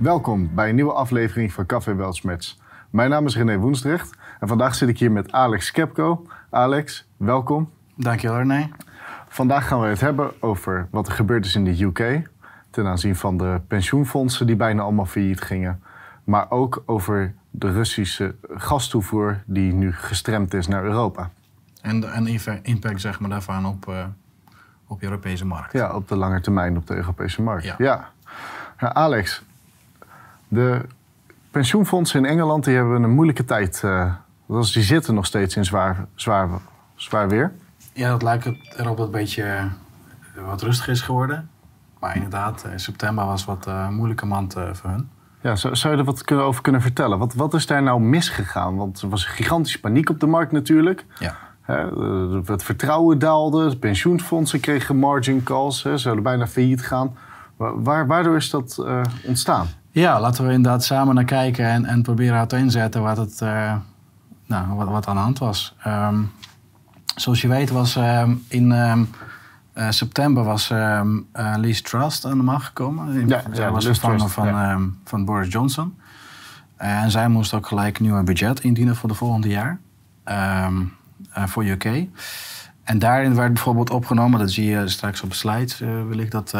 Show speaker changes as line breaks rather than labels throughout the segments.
Welkom bij een nieuwe aflevering van Café Welsmets. Mijn naam is René Woensdrecht en vandaag zit ik hier met Alex Kepko. Alex, welkom.
Dankjewel René.
Vandaag gaan we het hebben over wat er gebeurd is in de UK... ten aanzien van de pensioenfondsen die bijna allemaal failliet gingen... maar ook over de Russische gastoevoer die nu gestremd is naar Europa.
En de en impact zeg maar, daarvan op, uh, op de Europese markt.
Ja, op de lange termijn op de Europese markt.
Ja.
ja. ja Alex, de pensioenfondsen in Engeland die hebben een moeilijke tijd. Uh, die zitten nog steeds in zwaar, zwaar, zwaar weer.
Ja, dat lijkt erop dat het een beetje uh, wat rustig is geworden. Maar inderdaad, september was wat uh, moeilijke maand voor hun.
Ja, zou, zou je er wat over kunnen vertellen? Wat, wat is daar nou misgegaan? Want er was gigantische paniek op de markt natuurlijk.
Ja.
het vertrouwen daalde, de pensioenfondsen kregen margin calls, ze zouden bijna failliet gaan. Waar, waardoor is dat uh, ontstaan?
Ja, laten we inderdaad samen naar kijken en, en proberen uit te inzetten wat, het, uh, nou, wat, wat aan de hand was. Um, zoals je weet was um, in um, uh, september was Liz Trust aan de macht gekomen.
Ja,
zij
ja,
was van,
ja.
van Boris Johnson. En zij moest ook gelijk een nieuw budget indienen voor de volgende jaar. voor UK. En daarin werd bijvoorbeeld opgenomen, dat zie je straks op de slides, wil ik dat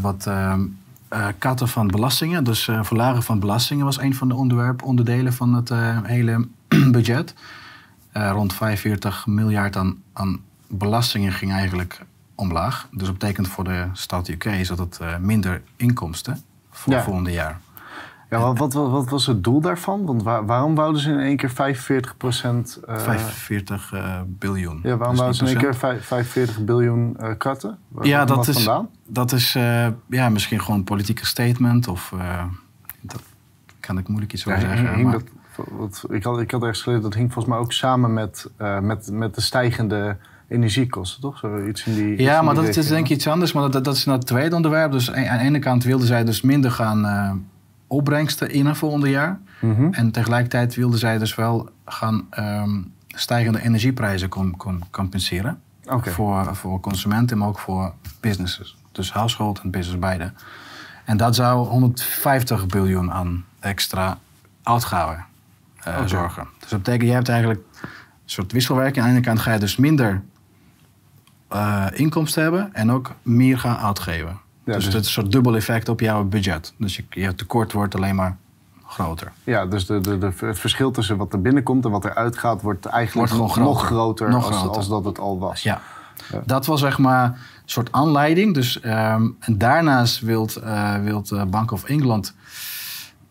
wat uh, uh, katten van belastingen. Dus verlagen van belastingen was een van de onderwerp, onderdelen van het hele budget. rond 45 miljard aan, aan, belastingen ging eigenlijk omlaag. Dus dat betekent voor de stad UK is dat het minder inkomsten voor
Ja.
het volgende jaar.
Ja, wat, wat, wat, was het doel daarvan? Want waar- waarom wouden ze in één keer 45 procent...
45 eh, biljoen.
ja, waarom wouden ze in één keer vijf- 45 biljoen eh katten? Waar
Ja, dat is,
vandaan?
dat is eh, ja, misschien gewoon een politieke statement. Of eh, dat kan ik moeilijk iets over
Ja,
zeggen.
hing-
maar-
dat, wat, ik, had, ik had ergens geleerd, dat hing volgens mij ook samen met, eh, met, met de stijgende energiekosten, toch? Zo iets in die,
Ja,
in
maar
die
dat is denk ik iets anders. Maar dat, dat is nou het tweede onderwerp. Dus aan de ene kant wilden zij dus minder gaan eh, opbrengsten in het volgende jaar.
Mhm.
En tegelijkertijd wilden zij dus wel gaan ehm, stijgende energieprijzen com- com- compenseren. Voor, voor consumenten, maar ook voor businesses. Dus household en business beide. En dat zou 150 biljoen aan extra uitgaven eh, zorgen. Dus dat betekent, je hebt eigenlijk een soort wisselwerking. Aan de ene kant ga je dus minder eh, inkomsten hebben en ook meer gaan uitgeven.
Ja,
dus
dus-
dat is een soort dubbel effect op jouw budget. Dus je, je tekort wordt alleen maar groter.
Ja, dus de, de, de, het verschil tussen wat er binnenkomt en wat er uitgaat... wordt eigenlijk
Wordt
nog, nog
groter.
groter,
Nog
als,
groter.
als dat het al was.
Ja.
Ja.
Dat was zeg maar een soort aanleiding. Dus, ehm, en daarnaast wilt, eh wilt eh, Bank of England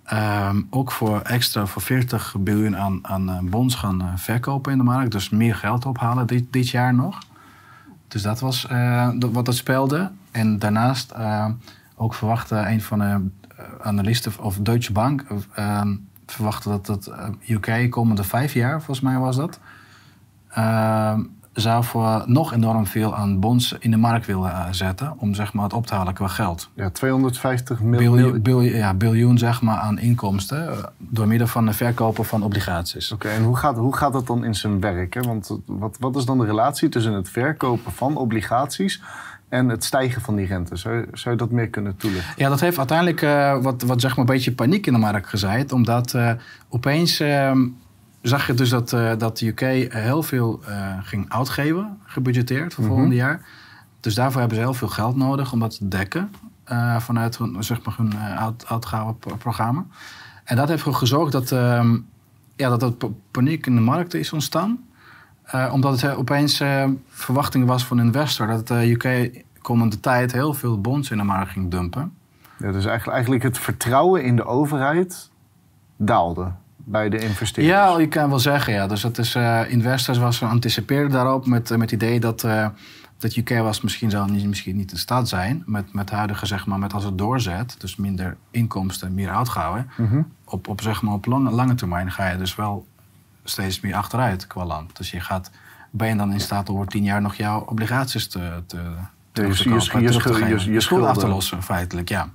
ehm, ook voor extra voor 40 biljoen aan, aan eh, bonds gaan verkopen in de markt. Dus meer geld ophalen dit, dit jaar nog. Dus dat was dat- wat het speelde. En daarnaast eh, ook verwachtte een van de eh, analisten of Deutsche Bank... eh, verwachtte dat het eh, UK komende vijf jaar, volgens mij was dat... eh, zou voor nog enorm veel aan bonds in de markt willen zetten... om zeg maar, het op te halen qua geld.
Ja, 250 miljoen.
Biljoen, biljoen, ja, biljoen zeg maar, aan inkomsten... door middel van de verkopen van obligaties.
Oké, en hoe gaat, hoe gaat dat dan in zijn werk? Hè? Want wat, wat is dan de relatie tussen het verkopen van obligaties en het stijgen van die rente? Zou, je- zou je dat meer kunnen toelichten?
Ja, dat heeft uiteindelijk eh, wat, wat zeg maar een beetje paniek in de markt gezaaid. Omdat eh, opeens ehm, zag je dus dat, eh, dat de UK heel veel ging uitgeven, gebudgeteerd voor
Mhm.
volgende jaar. Dus daarvoor hebben ze heel veel geld nodig om dat te dekken vanuit hun, zeg maar, hun uit, uitgavenprogramma. En dat heeft ervoor gezorgd dat, ehm, ja, dat er pa- paniek in de markt is ontstaan. Eh, omdat het eh, opeens eh, verwachting was van investor dat de UK komende tijd heel veel bonds in de markt ging dumpen.
Ja, dus eigenlijk, eigenlijk het vertrouwen in de overheid daalde bij de investeerders.
Ja, je kan wel zeggen, ja. Dus het is, eh, investors was, anticipeerden daarop met, met het idee dat, dat UK was misschien zou niet, misschien niet in staat zijn met, met huidige, zeg maar, met als het doorzet, dus minder inkomsten, meer uitgaven,
Mhm.
op, op, zeg maar, op lange, lange termijn ga je dus wel steeds meer achteruit qua land. Dus je gaat, ben je dan in staat om over tien jaar nog jouw obligaties te, te,
je-
kopen,
je-
terug
je
te
schuld- je-
geven.
je
je schuld af te lossen, feitelijk, ja.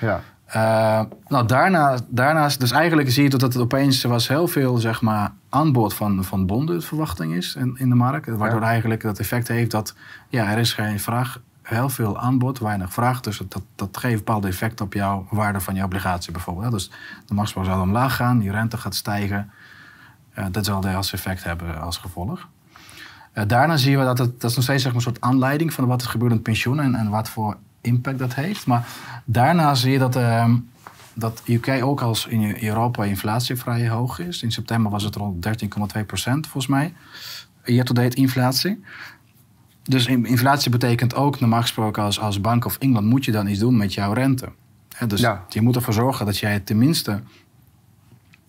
Ja.
Eh, nou, daarna, daarnaast, dus eigenlijk zie je dat het opeens was heel veel zeg maar, aanbod van, van bonden, verwachting is in, in de markt. Waardoor
Ja.
eigenlijk dat effect heeft dat ja, er is geen vraag heel veel aanbod, weinig vraag. Dus dat, dat geeft een bepaald effect op jouw waarde van je obligatie bijvoorbeeld. Dus de machtsbouw zal omlaag gaan, je rente gaat stijgen. Uh, dat zal de als effect hebben als gevolg. Uh, daarna zien we dat het, dat is nog steeds zeg maar, een soort aanleiding van wat er gebeurt in het pensioen en, en wat voor impact dat heeft. Maar daarna zie je dat, uh, dat UK ook als in Europa inflatie vrij hoog is. In september was het rond 13,2 procent volgens mij. Year-to-date inflatie. Dus inflatie betekent ook, normaal gesproken als, als Bank of England, moet je dan iets doen met jouw rente. dus je moet ervoor zorgen dat jij tenminste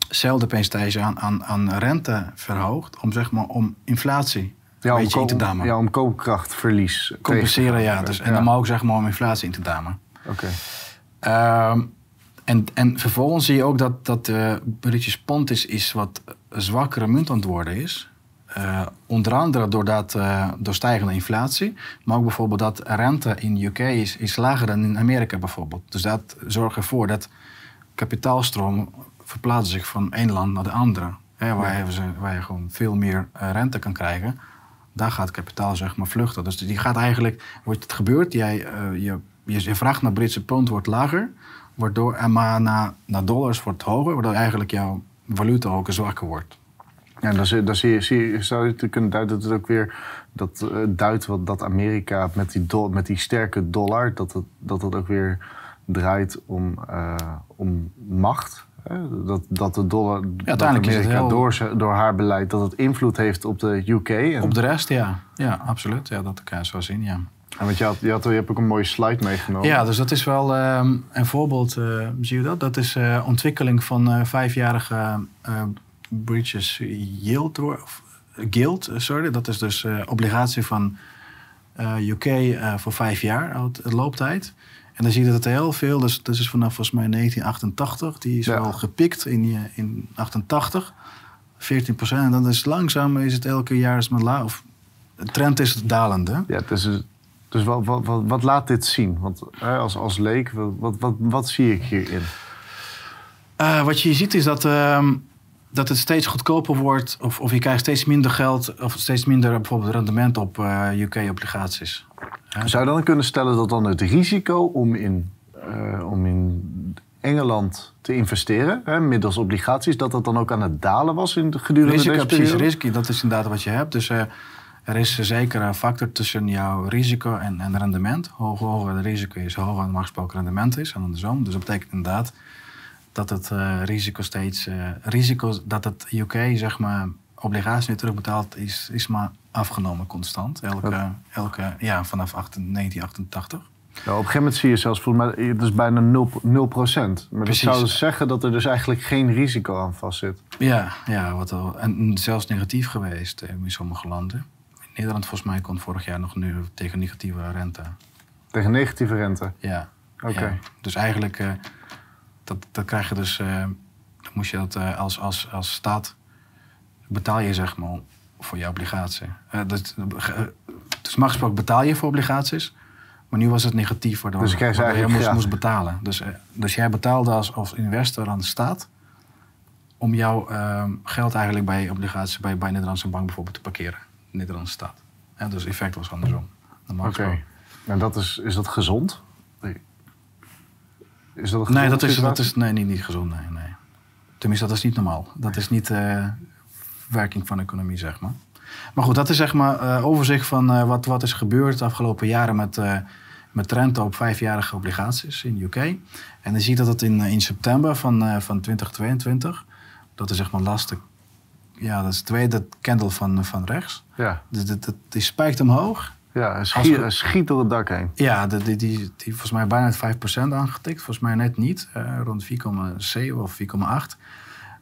hetzelfde percentage aan, aan, aan rente verhoogt om, zeg maar, om inflatie ja, een beetje in te damen.
Ja, om koopkrachtverlies.
Compenseren, ja. Dus, en dan ook zeg maar om inflatie in te damen.
Oké.
Ehm, en, en vervolgens zie je ook dat, dat de British pond is, is wat zwakkere munt aan het worden is. Uh, onder andere doordat, uh, door stijgende inflatie. Maar ook bijvoorbeeld dat rente in de UK is, is lager dan in Amerika bijvoorbeeld. Dus dat zorgt ervoor dat kapitaalstroom verplaatsen zich van één land naar de andere. Hè, waar, je, waar, je, gewoon veel meer uh, rente kan krijgen. Daar gaat kapitaal zeg maar vluchten. Dus die gaat eigenlijk, wordt het gebeurt, jij, je, je, vraagt naar Britse pond wordt lager. Waardoor, en maar naar, naar dollars wordt hoger. Waardoor eigenlijk jouw valuta ook zwakker wordt.
Ja, dan, zie, dan zie je, zie je, zou je kunnen duiden dat het ook weer dat, uh, duidt wat, dat Amerika met die, do, met die sterke dollar, dat het, dat het ook weer draait om, uh, om macht. Dat, dat de dollar, ja, dat Amerika heel... door, door haar beleid, dat het invloed heeft op de UK. En...
Op de rest, ja. Ja, absoluut. Ja, dat kan je zo zien, ja.
En want je, had, je, had, je hebt ook een mooie slide meegenomen.
Ja, dus dat is wel um, een voorbeeld. Uh, zie je dat? Dat is uh, ontwikkeling van uh, vijfjarige Bridges Yield, of Guild, sorry. Dat is dus obligatie van UK voor vijf jaar looptijd. En dan zie je dat het heel veel, dus dat is vanaf volgens mij 1988. Die is ja. wel gepikt in, in 88. 14 procent. En dan is langzaam is het elke jaar is maar laag. Of, de trend is dalende.
Ja, dus dus wat, wat, wat, wat, laat dit zien? Want als, als leek, wat, wat, wat, zie ik hierin?
Uh, wat je ziet is dat, uh, dat het steeds goedkoper wordt, of, of je krijgt steeds minder geld, of steeds minder bijvoorbeeld rendement op uh, eh, UK-obligaties.
Zou je dan kunnen stellen dat dan het risico om in, om in Engeland te investeren, hè, middels obligaties, dat dat dan ook aan het dalen was in de gedurende
risico,
deze
periode? Precies, risico, dat is inderdaad wat je hebt. Dus er is zeker een factor tussen jouw risico en, en rendement. Hoe hoger het risico is, hoe hoger het gesproken rendement is. En andersom. Dus dat betekent inderdaad dat het uh, risico steeds... Risico dat het UK, zeg maar, obligatie niet terugbetaalt, is, is maar afgenomen constant. Elke, elke ja, vanaf 1988.
Ja, op een gegeven moment zie je zelfs, volgens mij, het is bijna 0, 0 procent. Maar Precies. dat zou dus zeggen dat er dus eigenlijk geen risico aan vastzit.
Ja, ja wat al, en zelfs negatief geweest in sommige landen. Nederland volgens mij kon vorig jaar nog nu tegen negatieve rente.
Tegen negatieve rente?
Ja. Oké. Dus eigenlijk, uh, dat, dat krijg je dus, uh, dan moest je dat uh, als, als, als staat, betaal je zeg maar voor je obligatie. dat, dus mag gesproken betaal je voor obligaties, maar nu was het negatief waardoor, dus waardoor je moest, moest, betalen. Dus, dus jij betaalde als, als investor aan de staat om jouw ehm, geld eigenlijk bij obligaties bij, bij Nederlandse bank bijvoorbeeld te parkeren. Nederlandse staat. Ja, dus het effect was andersom.
Oké. En dat is, is dat gezond?
Is dat nee, dat is, dat is nee, niet, niet gezond. Nee, nee. Tenminste, dat is niet normaal. Dat is niet uh, werking van de economie, zeg maar. Maar goed, dat is zeg maar uh, overzicht van uh, wat, wat is gebeurd de afgelopen jaren met, met rente op vijfjarige obligaties in de UK. En dan zie je dat het in, in september van, van 2022, dat is zeg maar laatste ja, dat is het tweede candle van, van rechts.
Ja.
Dus dat, die spijkt omhoog.
Ja, schiet, hij schiet door het dak heen.
Ja, die, die, die, die volgens mij bijna het 5% aangetikt. Volgens mij net niet. Uh, rond 4,7 of 4,8.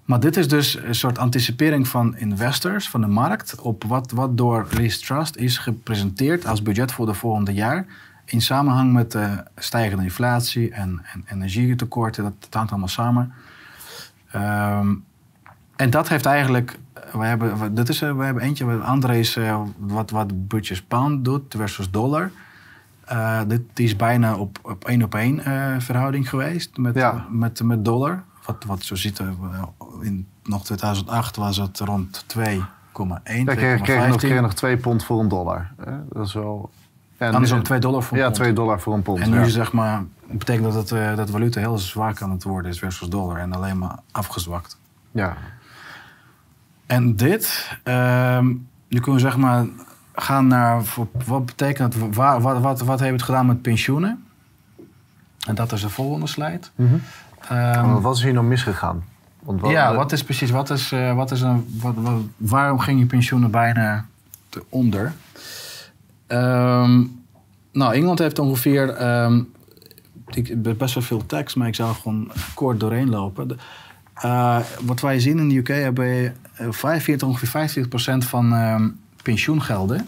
Maar dit is dus een soort anticipering van investors, van de markt, op wat, wat door Lease Trust is gepresenteerd als budget voor de volgende jaar. In samenhang met de stijgende inflatie en, en energietekorten. Dat, dat hangt allemaal samen. Um, en dat heeft eigenlijk we hebben, dit is, we hebben eentje, andere is uh, wat, wat British Pound doet versus dollar. Uh, dit is bijna op, op één op één verhouding geweest met, ja. met, met dollar. Wat, wat zo ziet in nog 2008 was het rond 2,1. Ja,
kreeg, kreeg, nog, kreeg nog 2 pond voor een dollar. Dat is wel. En,
Andersom 2 dollar voor een
Ja,
pond.
2 dollar voor een pond.
En nu
ja.
is zeg maar, betekent dat, het, eh, dat de valuta heel zwak aan het worden is versus dollar en alleen maar afgezwakt.
ja.
En dit, ehm, nu kunnen we zeg maar gaan naar wat betekent het, waar, wat, wat, wat heeft het gedaan met pensioenen? En dat is de volgende slide. Ehm,
Maar wat is hier nou misgegaan? Want wat-
ja, wat is precies, wat is, eh, wat is een, wat, wat- waarom ging je pensioenen bijna te onder? Ehm, nou, Engeland heeft ongeveer, ehm, ik best wel veel tekst, maar ik zou gewoon kort doorheen lopen. De- eh, wat wij zien in de UK hebben we, eh, 45, ongeveer 50% van ehm, pensioengelden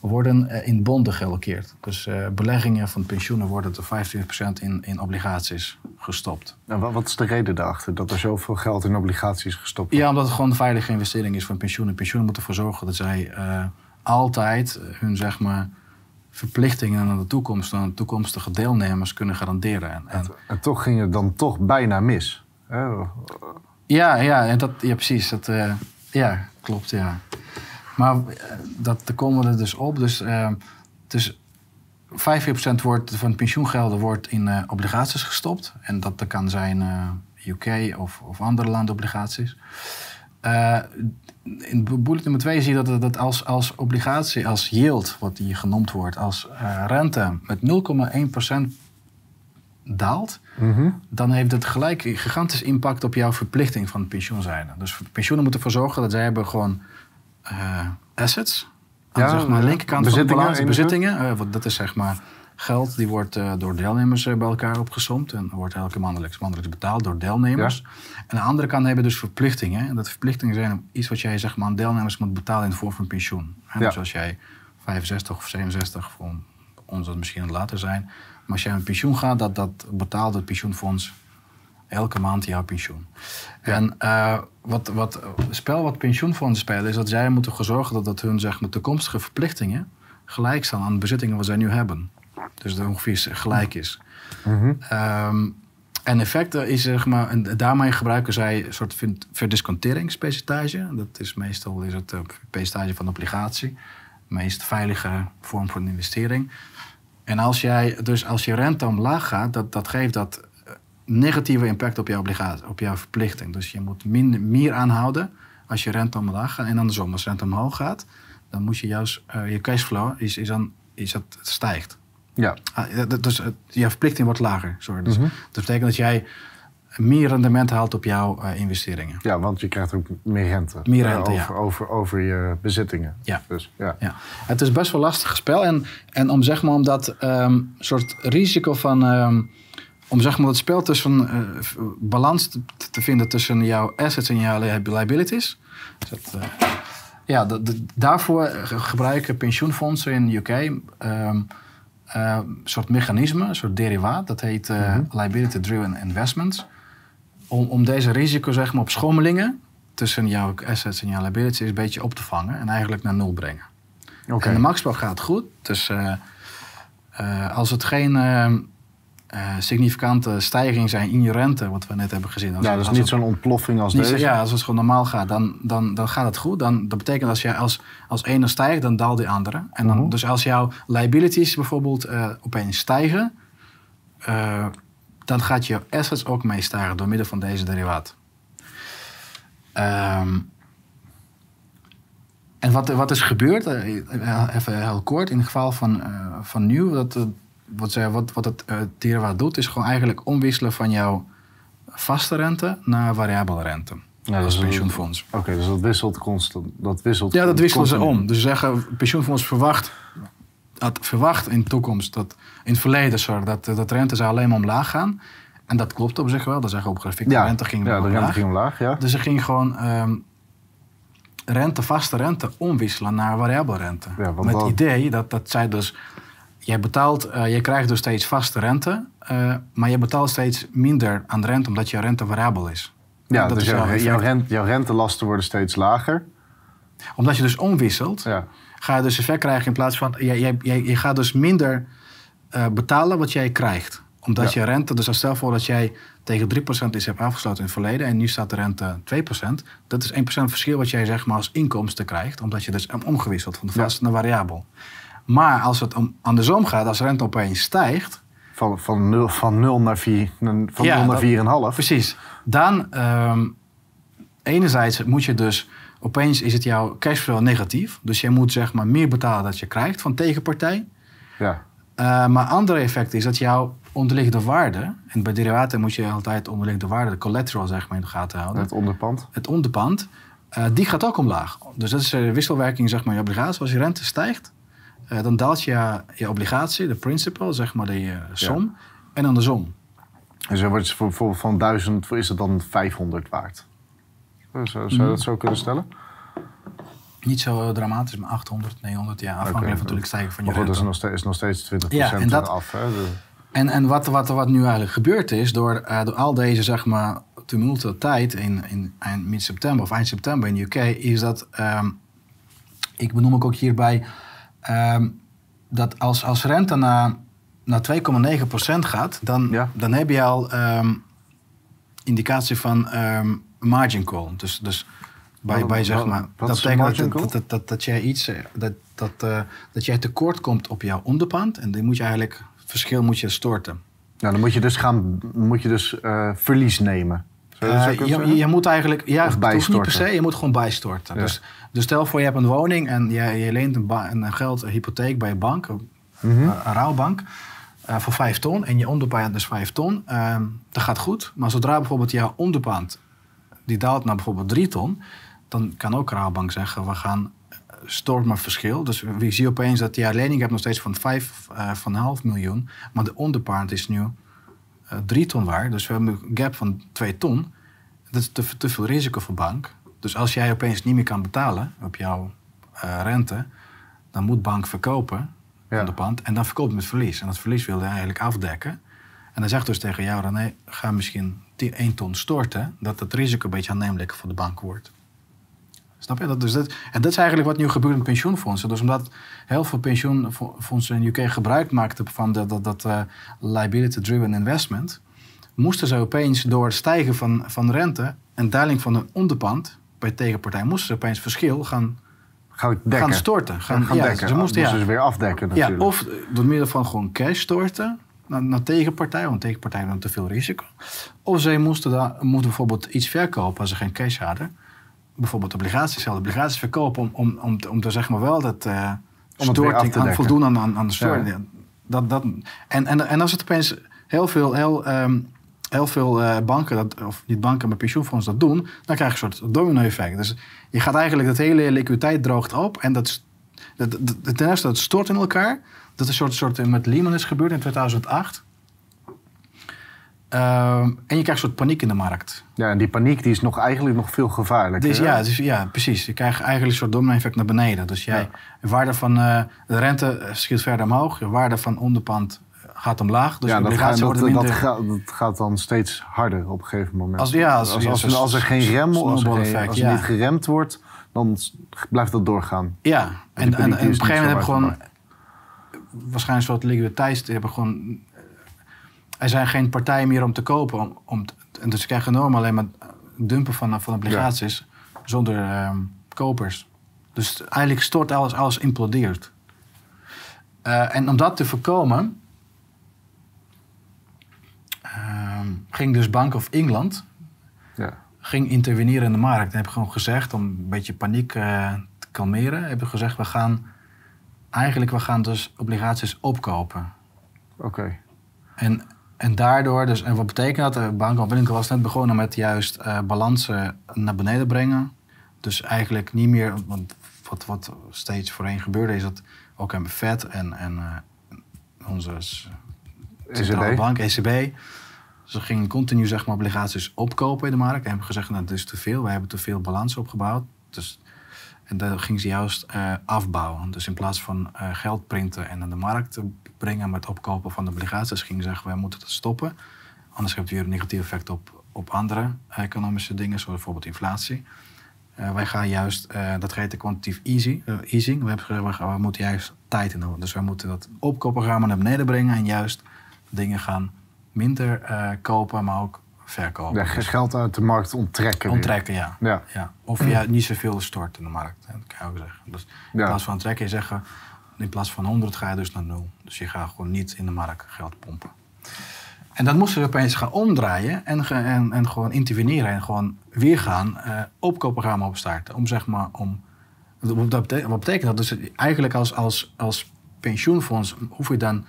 worden eh, in bonden geallokeerd. Dus eh, beleggingen van pensioenen worden tot 25% in, in obligaties gestopt.
En wa- wat is de reden daarachter dat er zoveel geld in obligaties gestopt wordt?
Ja, omdat het gewoon een veilige investering is van pensioenen. Pensioenen moeten ervoor zorgen dat zij eh, altijd hun zeg maar, verplichtingen aan de toekomst, aan de toekomstige deelnemers kunnen garanderen. En, en-
En toch ging het dan toch bijna mis. hè?
ja, ja, en dat, ja, precies. Dat, ja, klopt, ja. Maar eh, dat, daar komen we er dus op. Dus, eh, dus 45% wordt, van de pensioengelden wordt in eh, obligaties gestopt. En dat, dat kan zijn eh, UK of, of andere landobligaties. Eh in bullet nummer 2 zie je dat, dat als, als obligatie, als yield, wat die genoemd wordt, als eh, rente met 0,1% daalt,
Mhm.
dan heeft het gelijk een gigantisch impact op jouw verplichting van de pensioenzijde. Dus pensioenen moeten ervoor zorgen dat zij hebben gewoon eh, assets. Aan
Ja,
zeg maar, de linkerkant van de
Bezittingen,
balans,
enige?
bezittingen. eh, dat is zeg maar geld, die wordt eh, door deelnemers eh, bij elkaar opgesomd. En wordt elke maandelijks, maandelijks betaald door deelnemers. En aan de andere kant hebben we dus verplichtingen. En dat verplichtingen zijn iets wat jij zeg maar, aan deelnemers moet betalen in de vorm van pensioen. Hè,
Ja.
Dus als jij 65 of 67, voor ons dat misschien later zijn. Maar als jij met pensioen gaat, dat, dat betaalt het pensioenfonds elke maand jouw pensioen. En eh, wat, wat, spel wat pensioenfondsen spelen, is dat zij moeten zorgen dat, dat hun zeg maar, toekomstige verplichtingen gelijk staan aan de bezittingen wat zij nu hebben. Dus dat ongeveer gelijk is.
Mhm.
Ehm, en effect is zeg maar, en daarmee gebruiken zij een soort ver- verdisconteringspercentage. Dat is meestal is het eh, percentage van de obligatie. De meest veilige vorm van investering. En als jij, dus als je rente omlaag gaat, dat, dat geeft dat negatieve impact op jouw obligatie, op jouw verplichting. Dus je moet minder, meer aanhouden als je rente omlaag gaat. En andersom, als rente omhoog gaat, dan moet je juist, eh, je cashflow is, is dan, is dat, stijgt.
Ja.
Ah, dus het- je verplichting wordt lager. Sorry. Dus
Mhm.
dat betekent dat jij meer rendement haalt op jouw eh, investeringen.
ja, want je krijgt ook meer rente.
Meer
eh,
rente, ja.
over, over, over je bezittingen.
Ja.
Dus, ja.
Ja. Het is best wel lastig spel. En, en om zeg maar om dat ehm, soort risico van. ehm, om zeg maar het spel tussen v- balans te, te vinden tussen jouw assets en jouw li- liabilities. Dus dat, eh, ja, daarvoor gebruiken pensioenfondsen in de UK ehm, eh, een soort mechanisme, een soort derivaat. Dat heet
Mhm.
liability driven investments. Om, om deze risico zeg maar, op schommelingen tussen jouw assets en jouw liabilities een beetje op te vangen en eigenlijk naar nul brengen.
Oké.
En de maxspel gaat goed. Dus als het geen eh, significante stijging zijn in je rente, wat we net hebben gezien. Als,
Ja, dat is
als
niet zo'n ontploffing als
zo-
deze.
ja, als het gewoon normaal gaat, dan, dan, dan gaat het goed. Dan, dat betekent als, jij als, als ene stijgt, dan daalt die andere. En dan,
Mhm.
Dus als jouw liabilities bijvoorbeeld eh, opeens stijgen, eh, dan gaat je assets ook mee stijgen door middel van deze derivaat. Ehm, en wat, wat is gebeurd, even heel kort, in het geval van, van New, dat, wat, wat, wat het derivaat doet, is gewoon eigenlijk omwisselen van jouw vaste rente naar variabele rente.
Ja, dat is-
pensioenfonds.
Oké, dus dat wisselt constant. Dat wisselt
Ja, dat wisselen ze om. Dus ze zeggen, pensioenfonds verwacht, had verwacht in de toekomst, dat, in het verleden, sorry, dat, dat rente zou alleen maar omlaag gaan. En dat klopt op zich wel. Dat zeggen op grafiek,
Ja,
de rente ging
ja, de
omlaag.
rente ging omlaag, ja.
Dus ze ging gewoon ehm, rente, vaste rente omwisselen naar variabele rente.
Ja, want
Met het idee dat, dat zij dus... Jij betaalt, je krijgt dus steeds vaste rente, eh, maar je betaalt steeds minder aan de rente omdat je rente variabel is.
Ja,
dat
dus
is
jouw, jouw, rent, jouw rentelasten worden steeds lager.
Omdat je dus omwisselt,
Ja.
ga je dus effect krijgen in plaats van... Je, je, je, gaat dus minder eh, betalen wat jij krijgt. Omdat
Ja.
je rente... Dus als stel voor dat jij tegen 3% iets hebt afgesloten in het verleden... en nu staat de rente 2%. Dat is 1% verschil wat jij zeg maar als inkomsten krijgt. Omdat je dus omgewisseld van de
Ja.
vast naar variabel. Maar als het om, andersom gaat, als rente opeens stijgt,
Van, van, 0, van 0 naar 4, van
Ja,
0 naar
dat-
4,5.
precies, dan ehm, enerzijds moet je dus, opeens is het jouw cashflow negatief. Dus je moet zeg maar meer betalen dat je krijgt van tegenpartij.
Ja,
Eh, maar andere effect is dat jouw onderliggende waarde, en bij derivaten moet je altijd onderliggende waarde, de collateral zeg maar in de gaten houden.
het onderpand.
het onderpand, eh, die gaat ook omlaag. Dus dat is de wisselwerking, zeg maar, je obligatie. Als je rente stijgt, eh, dan daalt je, je obligatie, de principal, zeg maar, de eh, som, en andersom.
En zo wordt het voor- bijvoorbeeld van 1000 is het dan 500 waard. Zo, zou je dat zo kunnen stellen?
Niet zo dramatisch, maar 800, 900, ja, afhankelijk van natuurlijk stijgen van je
Maar goed, dat is nog steeds, is nog steeds 20%
Ja, en dat-
af. Hè? De-
En, en wat, wat, wat nu eigenlijk gebeurd is, door, eh, door al deze zeg maar, tumulte tijd in, in eind mid-september of eind september in de UK, is dat, ehm, ik benoem ik ook hierbij, ehm, dat als, als rente naar, naar 2,9% gaat, dan,
Ja.
dan heb je al ehm, indicatie van ehm, margin call. Dus, dus bij,
Wat-
bij zeg maar,
wat
dat betekent dat, dat, dat, dat jij iets, eh, dat, dat, eh, dat jij tekort komt op jouw onderpand en die moet je eigenlijk, verschil moet je storten.
Nou, dan moet je dus, gaan, moet je dus eh, verlies nemen. Zou je
Eh, je, moet eigenlijk, ja,
Of
het niet per se, je moet gewoon bijstorten.
Ja.
Dus, dus stel voor je hebt een woning en je, je leent een, geld, een hypotheek bij een bank, een, eh, voor vijf ton en je onderpand is vijf ton. ehm, dat gaat goed, maar zodra bijvoorbeeld jouw onderpand die daalt naar bijvoorbeeld drie ton, dan kan ook een rouwbank zeggen, we gaan eh, stort maar verschil. Dus we zien opeens dat je lening hebt nog steeds van vijf, eh, van een half miljoen, maar de onderpand is nu drie ton waard. Dus we hebben een gap van twee ton. Dat is te, te veel risico voor bank. Dus als jij opeens niet meer kan betalen op jouw eh, rente, dan moet bank verkopen
Ja.
de pand en dan verkoopt het met verlies. En dat verlies wil hij eigenlijk afdekken. En dan zegt dus tegen jou, René, ga misschien 1 ton storten, dat het risico een beetje aannemelijker voor de bank wordt. Snap je? Dat, dus dat, en dat is eigenlijk wat nu gebeurt met pensioenfondsen. Dus omdat heel veel pensioenfondsen in de UK gebruik maakten van dat, dat, dat eh, liability-driven investment, moesten ze opeens door het stijgen van, van rente en daling van een onderpand bij tegenpartij, moesten ze opeens verschil gaan,
Gaan dekken.
gaan storten. Gaan,
Gaan,
ja,
dekken.
Ze moesten, ja,
dus weer afdekken
ja,
natuurlijk.
of door middel van gewoon cash storten naar, naar tegenpartij, want tegenpartij had te veel risico. Of ze moesten, daar, moesten bijvoorbeeld iets verkopen als ze geen cash hadden. Bijvoorbeeld obligaties, zelfde obligaties verkopen om, om, om, te- om te zeg maar wel dat
weer af
storting
te
aan voldoen aan, aan, aan de
Ja.
storting. Dat, dat, en, en, en als het opeens heel veel, heel, ehm, heel veel eh, banken, dat, of niet banken, maar pensioenfondsen dat doen, dan krijg je een soort domino-effect. Dus je gaat eigenlijk dat hele liquiditeit droogt op en dat, dat, dat, ten eerste dat stort in elkaar. Dat is een soort, soort met Lehman is gebeurd in 2008. Ehm, en je krijgt een soort paniek in de markt.
Ja, en die paniek die is nog eigenlijk nog veel gevaarlijker.
Dus ja, dus, ja, precies. Je krijgt eigenlijk een soort domino-effect naar beneden. Dus jij, de waarde van eh, de rente schiet verder omhoog. De waarde van onderpand gaat omlaag. Dus
ja, dat, gaat, dat, dat, gaat, dat gaat dan steeds harder op een gegeven moment.
Als- ja, als-
als,
ja,
als,
zo'n
als er geen rem, als er, als er
ja.
niet geremd wordt, dan blijft dat doorgaan.
Ja, en, en, en,
paniek
op een gegeven moment
zo
gewoon... Waarschijnlijk een soort liquiditeit. die hebben gewoon... Er zijn geen partijen meer om te kopen. Om, om, en dus ze krijgen normaal alleen maar dumpen van, van obligaties. Zonder ehm, kopers. Dus eigenlijk stort alles, alles implodeert. Eh, en om dat te voorkomen... ehm, ging dus Bank of England
Ja.
ging interveneren in de markt. En hebben gewoon gezegd, om een beetje paniek eh, te kalmeren, hebben gezegd, we gaan eigenlijk we gaan dus obligaties opkopen.
Oké.
En, en daardoor, dus, en wat betekent dat? De Bank of England was net begonnen met juist eh, balansen naar beneden brengen. Dus eigenlijk niet meer, want wat, wat steeds voorheen gebeurde, is dat ook aan Fed en, en eh, onze centrale
ECB.
bank, ECB. Ze gingen continu zeg maar, obligaties opkopen in de markt. En hebben gezegd, nou, dat is te veel. We hebben te veel balans opgebouwd. Dus, en dan gingen ze juist eh, afbouwen. Dus in plaats van eh, geld printen en naar de markt te brengen met opkopen van de obligaties, gingen ze zeggen, wij moeten dat stoppen. Anders heb je weer een negatief effect op, op andere economische dingen, zoals bijvoorbeeld inflatie. Eh, wij gaan juist, dat heet de eh, easing. We, hebben we, gaan- we moeten juist tijd in doen. Dus wij moeten dat opkoopprogramma naar beneden brengen en juist dingen gaan minder kopen, maar ook verkopen.
Ja, ge-
Dus
geld uit de markt onttrekken.
onttrekken, ja.
Ja.
ja. Of ja, niet zoveel stort in de markt, dat kan je ook zeggen. Dus in plaats van trekken, je zeggen, in plaats van 100 ga je dus naar 0. Dus je gaat gewoon niet in de markt geld pompen. En dat moesten we opeens gaan omdraaien en, en, en gewoon interveneren en gewoon weer gaan eh opkoopprogramma opstarten. Om zeg maar om. Wat betekent, wat betekent dat? Dus eigenlijk als, als, als pensioenfonds hoef je dan.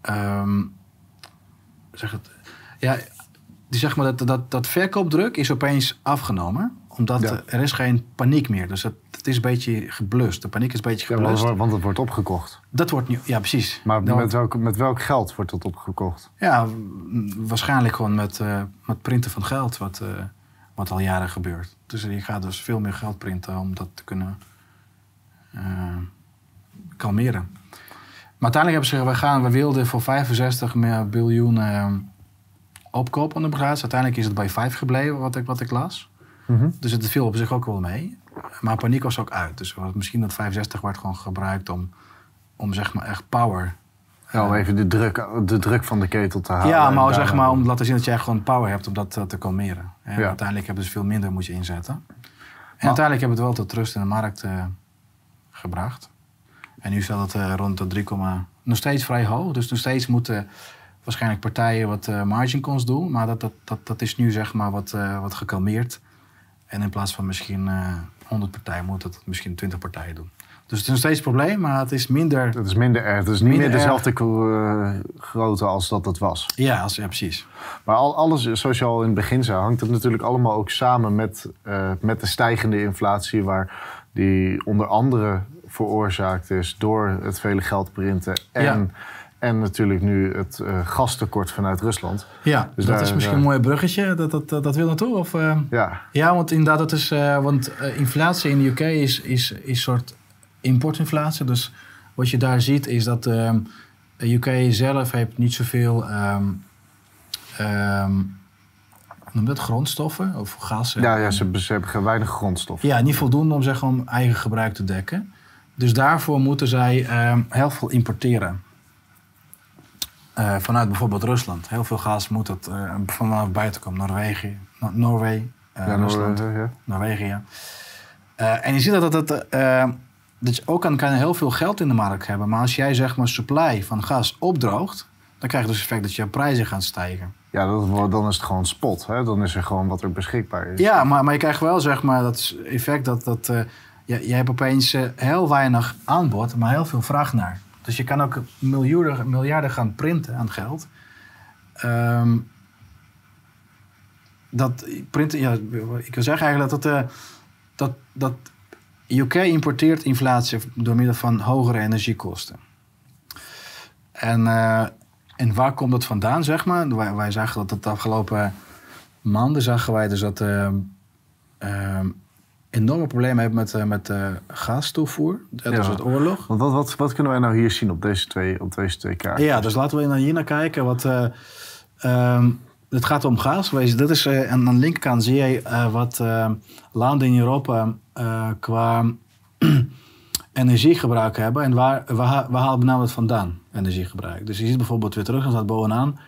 ehm, zeg het. Ja, die zeg maar dat, dat, dat verkoopdruk is opeens afgenomen. Omdat
Ja.
er is geen paniek meer. Dus het, het is een beetje geblust. De paniek is een beetje
Ja, want,
geblust.
want het wordt opgekocht.
Dat wordt nu, ja precies.
Maar met welk, met welk geld wordt dat opgekocht?
Ja, waarschijnlijk gewoon met, eh, met printen van geld, wat, eh, wat al jaren gebeurt. Dus je gaat dus veel meer geld printen om dat te kunnen eh, kalmeren. Maar uiteindelijk hebben ze gezegd, we, gaan, we wilden voor 65 meer eh, opkopen aan de obligaties. Uiteindelijk is het bij 5 gebleven, wat ik, wat ik las.
Mhm.
Dus het viel op zich ook wel mee. Maar paniek was ook uit. Dus misschien dat 65 wordt gewoon gebruikt om, om zeg maar echt power
Ja, om even de druk, de druk van de ketel te halen.
ja, maar zeg maar om te laten zien dat jij gewoon power hebt om dat eh, te kalmeren. En
Ja.
uiteindelijk hebben ze veel minder moet je inzetten. En uiteindelijk hebben we het wel tot rust in de markt eh, gebracht. En nu staat het eh, rond de 3, nog steeds vrij hoog. Dus nog steeds moeten waarschijnlijk partijen wat eh margin calls doen. Maar dat, dat, dat, dat is nu zeg maar wat, eh, wat gekalmeerd. En in plaats van misschien eh 100 partijen moet het misschien 20 partijen doen. Dus het is nog steeds een probleem, maar het is minder...
Het is minder erg. Het is niet meer dezelfde grootte als dat het was.
Ja, als, ja precies.
Maar al, alles, zoals je al in het begin zei, hangt het natuurlijk allemaal ook samen met, met de stijgende inflatie, waar die onder andere veroorzaakt is door het vele geld printen en,
Ja.
En natuurlijk nu het eh, gastekort vanuit Rusland.
Ja,
Dus
dat
daar-
is misschien
daar-
een mooi bruggetje. Dat, dat, dat, dat wil naartoe? Of, eh?
Ja,
Ja, want inderdaad, dat is, eh, want eh, inflatie in de UK is, is, is een soort importinflatie. Dus wat je daar ziet is dat ehm, de UK zelf heeft niet zoveel ehm, hoe noem dat, grondstoffen of gas.
ja, ja ze, ze hebben weinig grondstof.
ja, niet voldoende om, zeg, om eigen gebruik te dekken. Dus daarvoor moeten zij heel veel importeren. Eh, vanuit bijvoorbeeld Rusland. Heel veel gas moet het eh, vanaf buiten komen. Noorwegen, No- Noorwegen, eh,
Ja,
Rusland.
Noor- ja.
Norwegië. Eh, en je ziet dat, dat, dat, dat je ook kan, kan heel veel geld in de markt hebben. Maar als jij zeg maar supply van gas opdroogt, dan krijg je dus het effect dat je prijzen gaan stijgen.
Ja, dat, wordt- dan is het gewoon spot. Hè? Dan is er gewoon wat er beschikbaar is.
Ja, maar, maar je krijgt wel zeg maar dat effect dat, dat je, je hebt opeens heel weinig aanbod, maar heel veel vraag naar. Dus je kan ook miljarden, miljarden gaan printen aan geld. Ehm, dat printen, ja, ik wil zeggen eigenlijk dat, eh, dat, dat UK importeert inflatie door middel van hogere energiekosten. En, eh, en waar komt dat vandaan, zeg maar? Wij, wij zagen dat de afgelopen maanden zagen wij dus dat we enorme problemen hebben met, eh, met gastoevoer. Dat
Ja.
is het oorlog.
Want wat, wat, wat kunnen wij nou hier zien op deze twee, op deze twee kaarten?
Ja, dus laten we naar hier naar kijken. Wat, eh, ehm, het gaat om gas. Dat is, en aan de linkerkant zie je wat landen in Europa qua energiegebruik hebben. En waar, waar, waar halen we nou het vandaan, energiegebruik? Dus je ziet bijvoorbeeld Wit-Rusland staat bovenaan.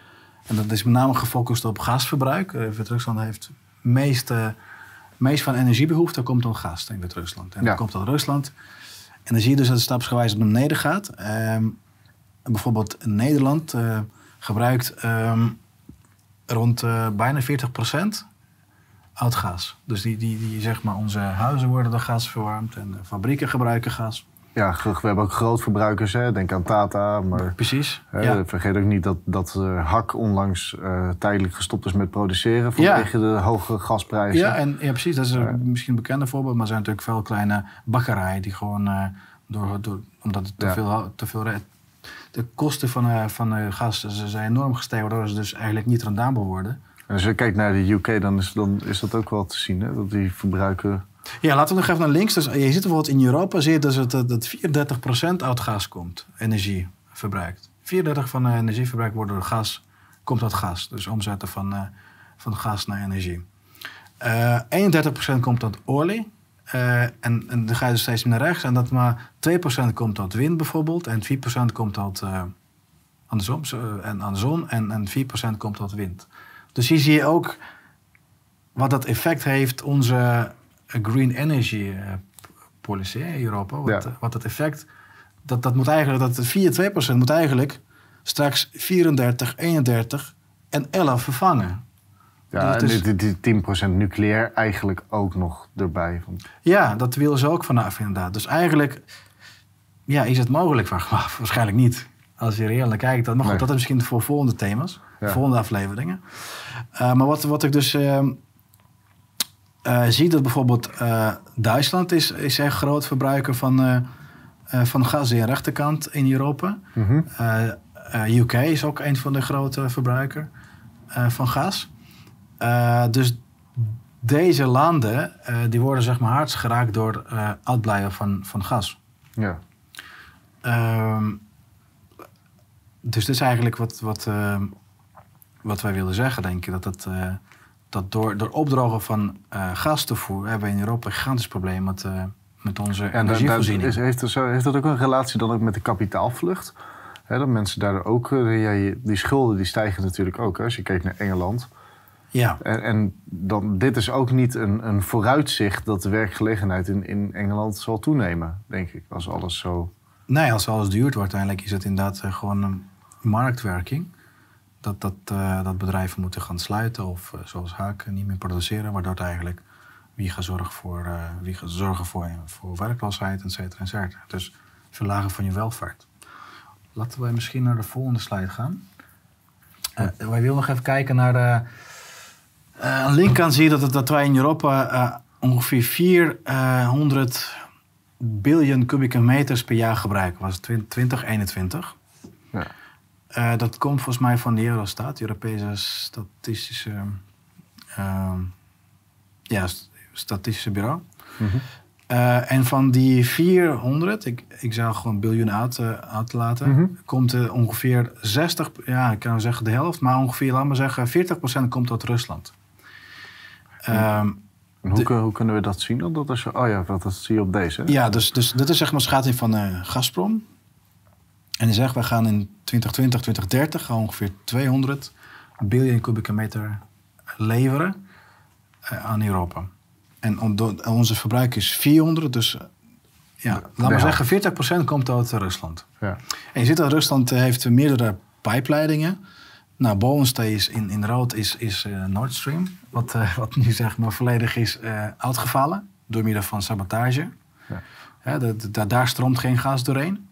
En dat is met name gefocust op gasverbruik. Wit-Rusland heeft meest, eh, meest van energiebehoefte komt door gas in Wit-Rusland. En
Ja.
dat komt uit Rusland. En dan zie je dus dat het stapsgewijs naar beneden gaat. Ehm, bijvoorbeeld Nederland eh, gebruikt ehm, rond eh, bijna 40% oud gas. Dus die, die, die, zeg maar, onze huizen worden door gas verwarmd en fabrieken gebruiken gas.
Ja, we hebben ook grootverbruikers. Hè? Denk aan Tata. Maar
Precies.
hè,
ja.
vergeet ook niet dat, dat eh, Hak onlangs eh, tijdelijk gestopt is met produceren. Vanwege de hoge gasprijzen.
Ja, en, ja, precies. Dat is een- misschien een bekende voorbeeld. Maar er zijn natuurlijk veel kleine bakkerijen die gewoon eh, door, door, omdat het te veel, te veel de kosten van, van gas zijn enorm gestegen, waardoor ze dus eigenlijk niet rendabel worden.
En als je kijkt naar de UK, dan is, dan is dat ook wel te zien. Hè? Dat die verbruiken...
Ja, laten we nog even naar links. Dus je ziet bijvoorbeeld in Europa zie dus dat, dat 34% uit gas komt, energie verbruikt. 34 van de energieverbruik wordt door gas, komt uit gas. Dus omzetten van, eh, van gas naar energie. Eh 31% komt uit olie. Eh, en, dan ga je dus steeds meer naar rechts. En dat maar 2% komt uit wind bijvoorbeeld. En 4% komt uit eh, en aan zon. En, en 4% komt uit wind. Dus hier zie je ook wat dat effect heeft onze green energy eh, policy in Europa. Wat,
Ja.
wat het effect Dat, dat moet eigenlijk, dat 4, 2% moet eigenlijk straks 34, 31 en 11 vervangen.
Ja,
Dat
en die, die 10% nucleair eigenlijk ook nog erbij. Van,
Ja, dat willen ze ook vanaf inderdaad. Dus eigenlijk ja, is het mogelijk, waarschijnlijk niet. Als je reëel naar kijkt. Maar goed,
Nee.
dat is misschien voor volgende thema's.
Ja.
Volgende afleveringen. Eh, maar wat, wat ik dus ehm, eh, zie, dat bijvoorbeeld eh, Duitsland is, is echt groot verbruiker van, eh, van gas aan de rechterkant in Europa. Eh, UK is ook een van de grote verbruikers eh, van gas. Dus deze landen die worden zeg maar hardst geraakt door uitblijven van, van gas.
Ja.
Ehm, dus dit is eigenlijk wat, wat, wat wij willen zeggen, denk ik. Dat, het, dat door, door opdrogen van eh gastoevoer hebben we in Europa een gigantisch probleem met, eh, met onze
En
energievoorziening.
is, heeft, er zo, heeft dat ook een relatie dan ook met de kapitaalvlucht? Dat mensen daardoor ook... eh, ja, die schulden die stijgen natuurlijk ook. Hè, als je kijkt naar Engeland.
ja,
En, en dan, dit is ook niet een, een vooruitzicht dat de werkgelegenheid in, in Engeland zal toenemen, denk ik. Als alles zo...
nee, als alles duurt, wordt uiteindelijk is het inderdaad gewoon een marktwerking. Dat, dat, eh, dat bedrijven moeten gaan sluiten of eh, zoals Haak niet meer produceren, waardoor eigenlijk wie gaat zorgen voor, eh, wie gaat zorgen voor, voor werkloosheid, et cetera, et cetera. Dus verlagen van je welvaart. Laten wij misschien naar de volgende slide gaan. Eh, wij willen nog even kijken naar de. eh, aan de zie je dat, dat wij in Europa eh, ongeveer 400 biljoen kubieke meters per jaar gebruiken. was het 2021.
Ja.
Eh, dat komt volgens mij van de Eurostat, Europese Statistische, ehm, ja, st- Statistische Bureau.
Mhm.
Eh, en van die 400, ik, ik zou gewoon biljoen uit, eh, uitlaten,
Mhm.
komt er ongeveer 60, ja, ik kan zeggen de helft, maar ongeveer, laat maar zeggen, 40% komt uit Rusland. Ehm,
En hoe,
De-
hoe kunnen we dat zien dan? Dat is, oh ja, dat, dat zie je op deze. hè?
Ja, dus, dus dit is zeg maar schatting van Gazprom. En die zegt, wij gaan in 2020, 2030 gaan we ongeveer 200 biljoen kubieke meter leveren eh, aan Europa. En onze verbruik is 400, dus eh, ja, laat maar zeggen 40% komt uit Rusland.
Ja.
En je ziet dat Rusland eh, heeft meerdere pijpleidingen. Nou, bovenste is in, in rood is, is Nord Stream. Wat, wat nu zeg maar volledig is uitgevallen door middel van sabotage.
Ja.
Daar stroomt geen gas doorheen.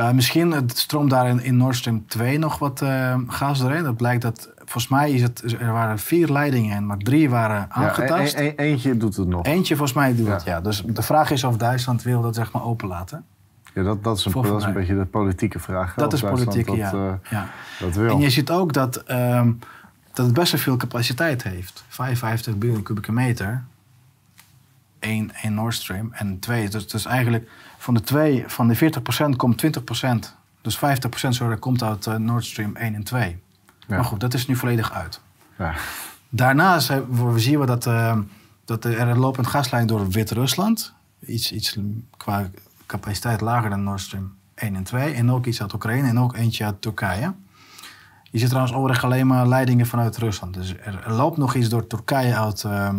Eh, misschien het stroomt daar in, in Nord Stream 2 nog wat eh, gas doorheen. Dat blijkt dat, volgens mij is het, er waren vier leidingen en maar drie waren
Ja,
aangetast.
e- e- eentje doet het nog.
Eentje volgens mij doet
Ja.
het, ja. Dus de vraag is of Duitsland wil dat zeg maar openlaten.
Ja, dat, dat, is een, dat is een beetje de politieke vraag.
Dat is
Duitsland
politiek, ja.
dat, eh,
ja.
dat wil.
En je ziet ook dat, ehm, dat het best wel veel capaciteit heeft. 55 biljoen kubieke meter. Eén, één Nord Stream. En twee, dus, dus eigenlijk van de twee, van de 40% komt 20%. Dus 50% sorry, komt uit eh, Nord Stream 1 en 2.
Ja.
Maar goed, dat is nu volledig uit.
Ja.
Daarnaast we- zien we dat, ehm, dat er een lopend gaslijn door Wit-Rusland. Iets, iets qua capaciteit lager dan Nord Stream 1 en 2. En ook iets uit Oekraïne en ook eentje uit Turkije. Je ziet trouwens overigens alleen maar leidingen vanuit Rusland. Dus er, loopt nog iets door Turkije uit, ehm,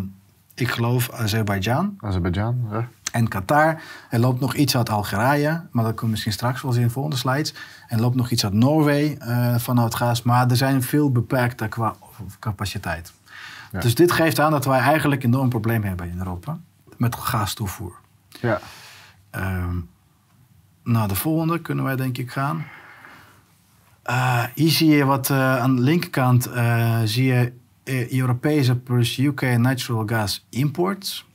ik geloof, Azerbeidzjan
Azerbeidzjan, ja.
En Qatar. Er loopt nog iets uit Algerije, maar dat komt misschien straks wel zien in de volgende slides. En er loopt nog iets uit Noorwegen eh, vanuit gas, maar er zijn veel beperkte qua capaciteit.
Ja.
Dus dit geeft aan dat wij eigenlijk een enorm probleem hebben in Europa met gastoevoer.
ja.
Ehm nou, de volgende kunnen wij denk ik gaan. Eh, hier zie je wat eh, aan de linkerkant zie je Europese plus UK natural gas imports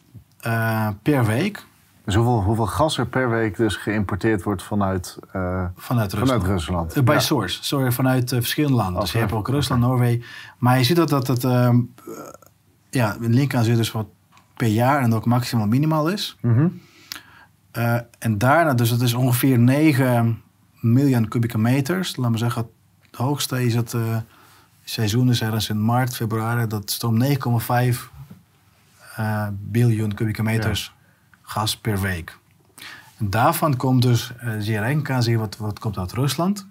eh, per week
Dus hoeveel, hoeveel gas er per week dus geïmporteerd wordt vanuit, eh,
vanuit Rusland.
vanuit Rusland?
Eh,
Ja.
source, sorry, vanuit verschillende landen. Dus je hebt ook Rusland, Noorwegen. Maar je ziet dat, dat het, ehm, eh, ja, in linkerkant zie je dus wat per jaar en ook maximaal minimaal is.
Mhm.
En daarna, dus het is ongeveer 9 miljoen kubieke meters. Laat maar zeggen, het hoogste is het seizoen is ergens in maart, februari. Dat stroomt 9,5 eh, biljoen kubieke meters gas per week. En daarvan komt dus, zie je renka, zie je wat, wat komt uit Rusland.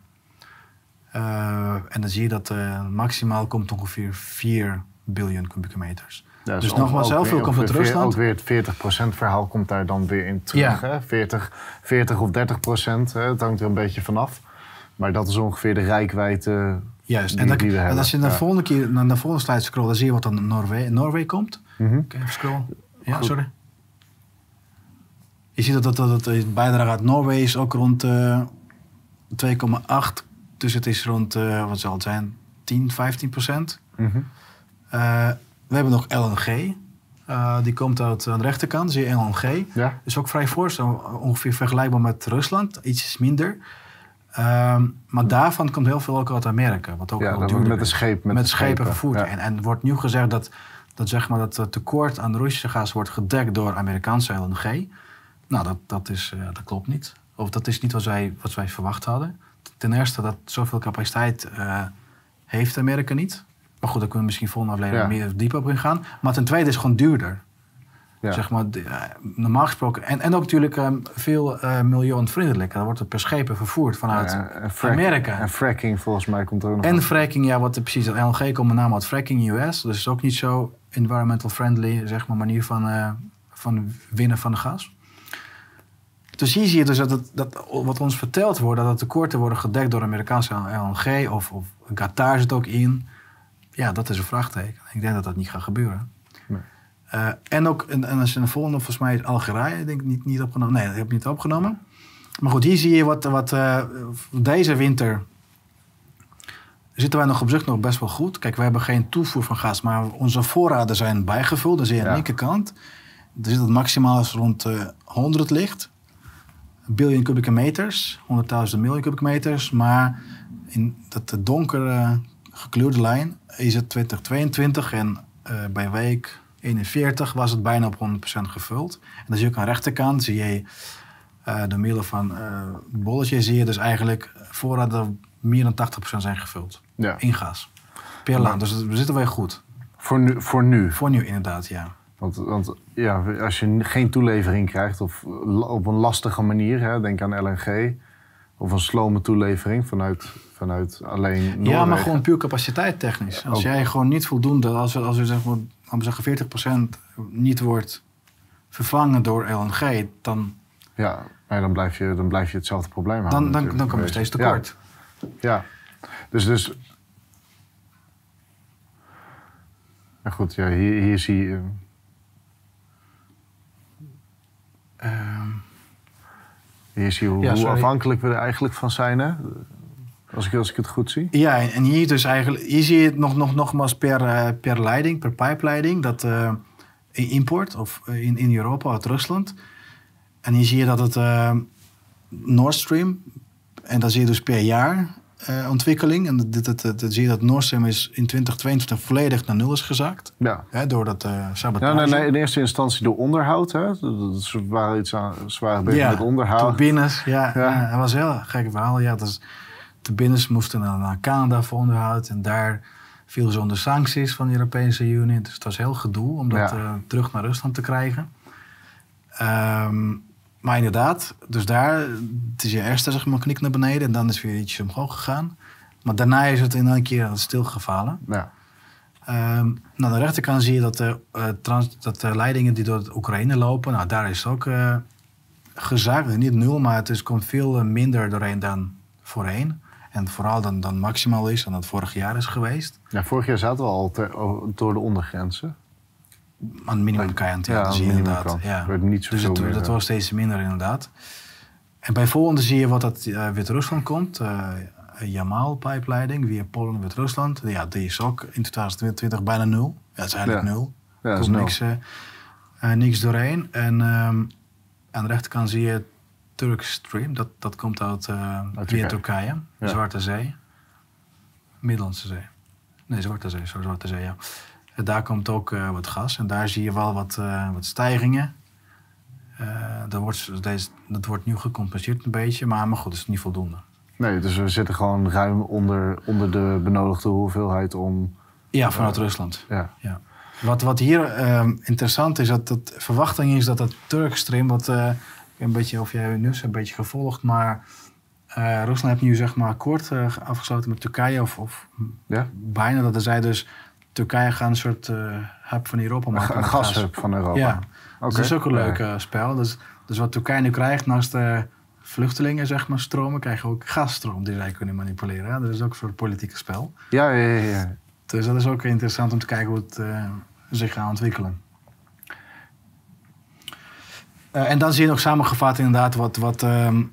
Eh, en dan zie je dat maximaal komt ongeveer 4 biljoen kubieke meters.
Ja,
Dus nogmaals, zoveel
weer-
komt uit Rusland.
Ook weer het 40% verhaal komt daar dan weer in terug.
Ja.
Hè? 40, 40 of 30%, hè? het hangt er een beetje vanaf. Maar dat is ongeveer de rijkwijde.
Juist.
Die-
en,
die
als je naar de volgende keer naar de volgende slide scrollt, dan zie je wat dan Noorwegen Noorwegen komt.
Mhm.
Oké, even scrollen. Ja,
Goed.
sorry. Je ziet dat, dat, dat, dat de bijdrage uit Noorwegen is ook rond eh 2,8. Dus het is rond, eh, wat zal het zijn, 10, 15 procent.
Mhm.
Eh, we hebben nog LNG. Die komt uit aan de rechterkant, zie je LNG.
Ja,
is ook vrij fors, zo ongeveer vergelijkbaar met Rusland, iets minder. Ehm, maar daarvan komt heel veel ook uit Amerika, wat ook
ja dat met de scheep. Met,
schepen vervoerd.
Ja.
En, en wordt nu gezegd dat, dat, zeg maar, dat het tekort aan Russische gas wordt gedekt door Amerikaanse LNG. Nou, dat, dat, is, eh, dat klopt niet. Of dat is niet wat wij, wat wij verwacht hadden. Ten eerste, dat zoveel capaciteit eh, heeft Amerika niet. Maar goed, daar kunnen we misschien volgende aflevering
Ja.
meer diep op ingaan. Maar ten tweede is het gewoon duurder.
Ja.
Zeg maar, eh, normaal gesproken. En, en ook natuurlijk eh, veel eh milieuvriendelijker. Dan wordt het per schepen vervoerd vanuit
Ja, en frack-
Amerika.
En fracking volgens mij komt er ook nog
En
aan.
fracking, ja, wat er precies. LNG komt met name uit fracking US. Dus is ook niet zo environmental friendly, zeg maar, manier van, eh, van winnen van de gas. Dus hier zie je dus dat, het, dat wat ons verteld wordt, dat de tekorten worden gedekt door Amerikaanse LNG of, of Qatar zit ook in. Ja, dat is een vraagteken. Ik denk dat dat niet gaat gebeuren. Eh, en ook, en, en als een volgende, volgens mij is Algerije, denk ik niet, niet opgenomen. Nee, dat heb ik niet opgenomen. Maar goed, hier zie je wat, wat eh, deze winter zitten wij nog op zich nog best wel goed. Kijk, we hebben geen toevoer van gas, maar onze voorraden zijn bijgevuld. Dan zie je aan de
Ja.
linkerkant. Er zit het maximaal is rond eh 100 ligt. Een biljoen kubieke meters, 100.000 miljoen kubieke meters. Maar in dat donkere gekleurde lijn is het 2022 en eh, bij week 41 was het bijna op 100% gevuld. En dan zie je ook aan de rechterkant, zie je eh door middel van eh bolletje, zie je dus eigenlijk voorraden meer dan 80% zijn gevuld.
Ja.
In gas. Per land. Dus we zitten wel goed.
Voor, nu, voor nu.
Voor nu inderdaad, ja.
Want, want ja, als je geen toelevering krijgt of la- op een lastige manier, hè, denk aan LNG, of een slome toelevering vanuit, vanuit alleen Noorwegen.
Ja, maar gewoon puur capaciteit technisch. Als
ook.
jij gewoon niet voldoende, als we, als we zeg maar, laten we zeggen 40% niet wordt vervangen door LNG, dan,
Ja, maar dan blijf je, dan blijf je hetzelfde probleem
dan,
houden.
dan, dan komen we steeds tekort.
Ja, dus... dus ja, goed, ja, hier, hier zie je...
Ehm,
Hier zie je hoe,
Ja,
hoe afhankelijk we er eigenlijk van zijn, hè? Als ik, als ik het goed zie.
ja, en hier dus eigenlijk, hier zie je het nog, nog, nogmaals per, eh, per leiding, per pijpleiding, dat eh, import of eh, in, in Europa uit Rusland. En hier zie je dat het eh, Nord Stream, en dan zie je dus per jaar ontwikkeling. En dat, dat, dat, dat zie je dat Nord Stream is in 2022 volledig naar nul is gezakt.
Ja.
Hè, door dat sabotage.
Ja, nee, nee, in eerste instantie door onderhoud. Hè? Dat- Ze waren iets aan, waren bezig
Ja,
met onderhoud.
Turbines, ja,
Ja.
ja. dat was een heel gek verhaal. Ja, dus turbines moesten naar, naar Canada voor onderhoud. En daar viel ze onder sancties van de Europese Unie. Dus het was heel gedoe om dat
Ja.
eh, terug naar Rusland te krijgen. Ehm, maar inderdaad, dus daar het is je eerst zeg maar knik naar beneden. En dan is weer ietsje omhoog gegaan. Maar daarna is het in een keer stilgevallen.
Ja.
Ehm, nou, aan de rechterkant zie je dat de, eh, trans, dat de leidingen die door Oekraïne lopen, nou, daar is het ook gezaagd. Niet nul, maar het is, komt veel minder doorheen dan voorheen. En vooral dan, dan maximaal is dan dat vorig jaar is geweest.
ja, vorig jaar zaten we al ter- door de ondergrenzen.
Aan minimumkant, ja,
Ja,
zie je
de
inderdaad. Ja.
Niet
dus het, dat was steeds minder inderdaad. En bij volgende zie je wat dat eh, Wit-Rusland komt. eh Jamal-pijpleiding via Polen en Wit-Rusland. Ja, die is ook in 2020 bijna nul. Ja, het is eigenlijk
Ja.
nul.
Ja,
Er komt niks, eh, niks doorheen. En ehm, aan de rechterkant zie je Turkish Stream. Dat, dat komt uit, eh via
Turkije. Ja.
Zwarte Zee. Middellandse Zee. Nee, Zwarte Zee. Sorry, Zwarte Zee, ja. En daar komt ook eh, wat gas. En daar zie je wel wat, eh, wat stijgingen. Dat, wordt, deze, dat wordt nu gecompenseerd een beetje. Maar, maar goed, het is niet voldoende.
Nee, dus we zitten gewoon ruim onder, onder de benodigde hoeveelheid om...
Ja, vanuit Rusland.
Ja,
Ja. Wat, wat hier ehm, interessant is, dat de verwachting is dat het Turkstream, wat een beetje, of jij nieuws een beetje gevolgd, maar eh, Rusland heeft nu zeg maar akkoord eh, afgesloten met Turkije, of, of
ja?
bijna, dat zij dus Turkije gaat een soort eh, hub van Europa maken.
Een
gas.
gashub van Europa.
Ja, dus dat is ook een leuk spel. Dus, dus wat Turkije nu krijgt, naast de vluchtelingen, zeg maar, stromen, krijgen ook gasstroom die zij kunnen manipuleren. hè. Dat is ook een soort politieke spel.
Ja, ja, ja, ja.
Dus dat is ook interessant om te kijken hoe het zich gaat ontwikkelen. Eh, en dan zie je nog samengevat inderdaad wat, wat ehm,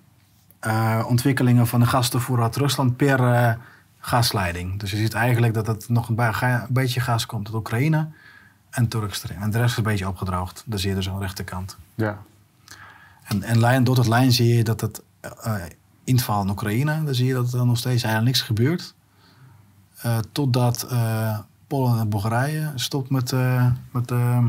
eh, ontwikkelingen van de gastoevoer uit Rusland per eh, gasleiding. Dus je ziet eigenlijk dat het nog een, een beetje gas komt uit Oekraïne en Turkstream. En de rest is een beetje opgedroogd. Dat zie je dus aan de rechterkant.
ja.
En, en lijn, door het lijn zie je dat het inval in Oekraïne, dan zie je dat er nog steeds eigenlijk niks gebeurt. Totdat Polen en Bulgarije stopt met, met, eh,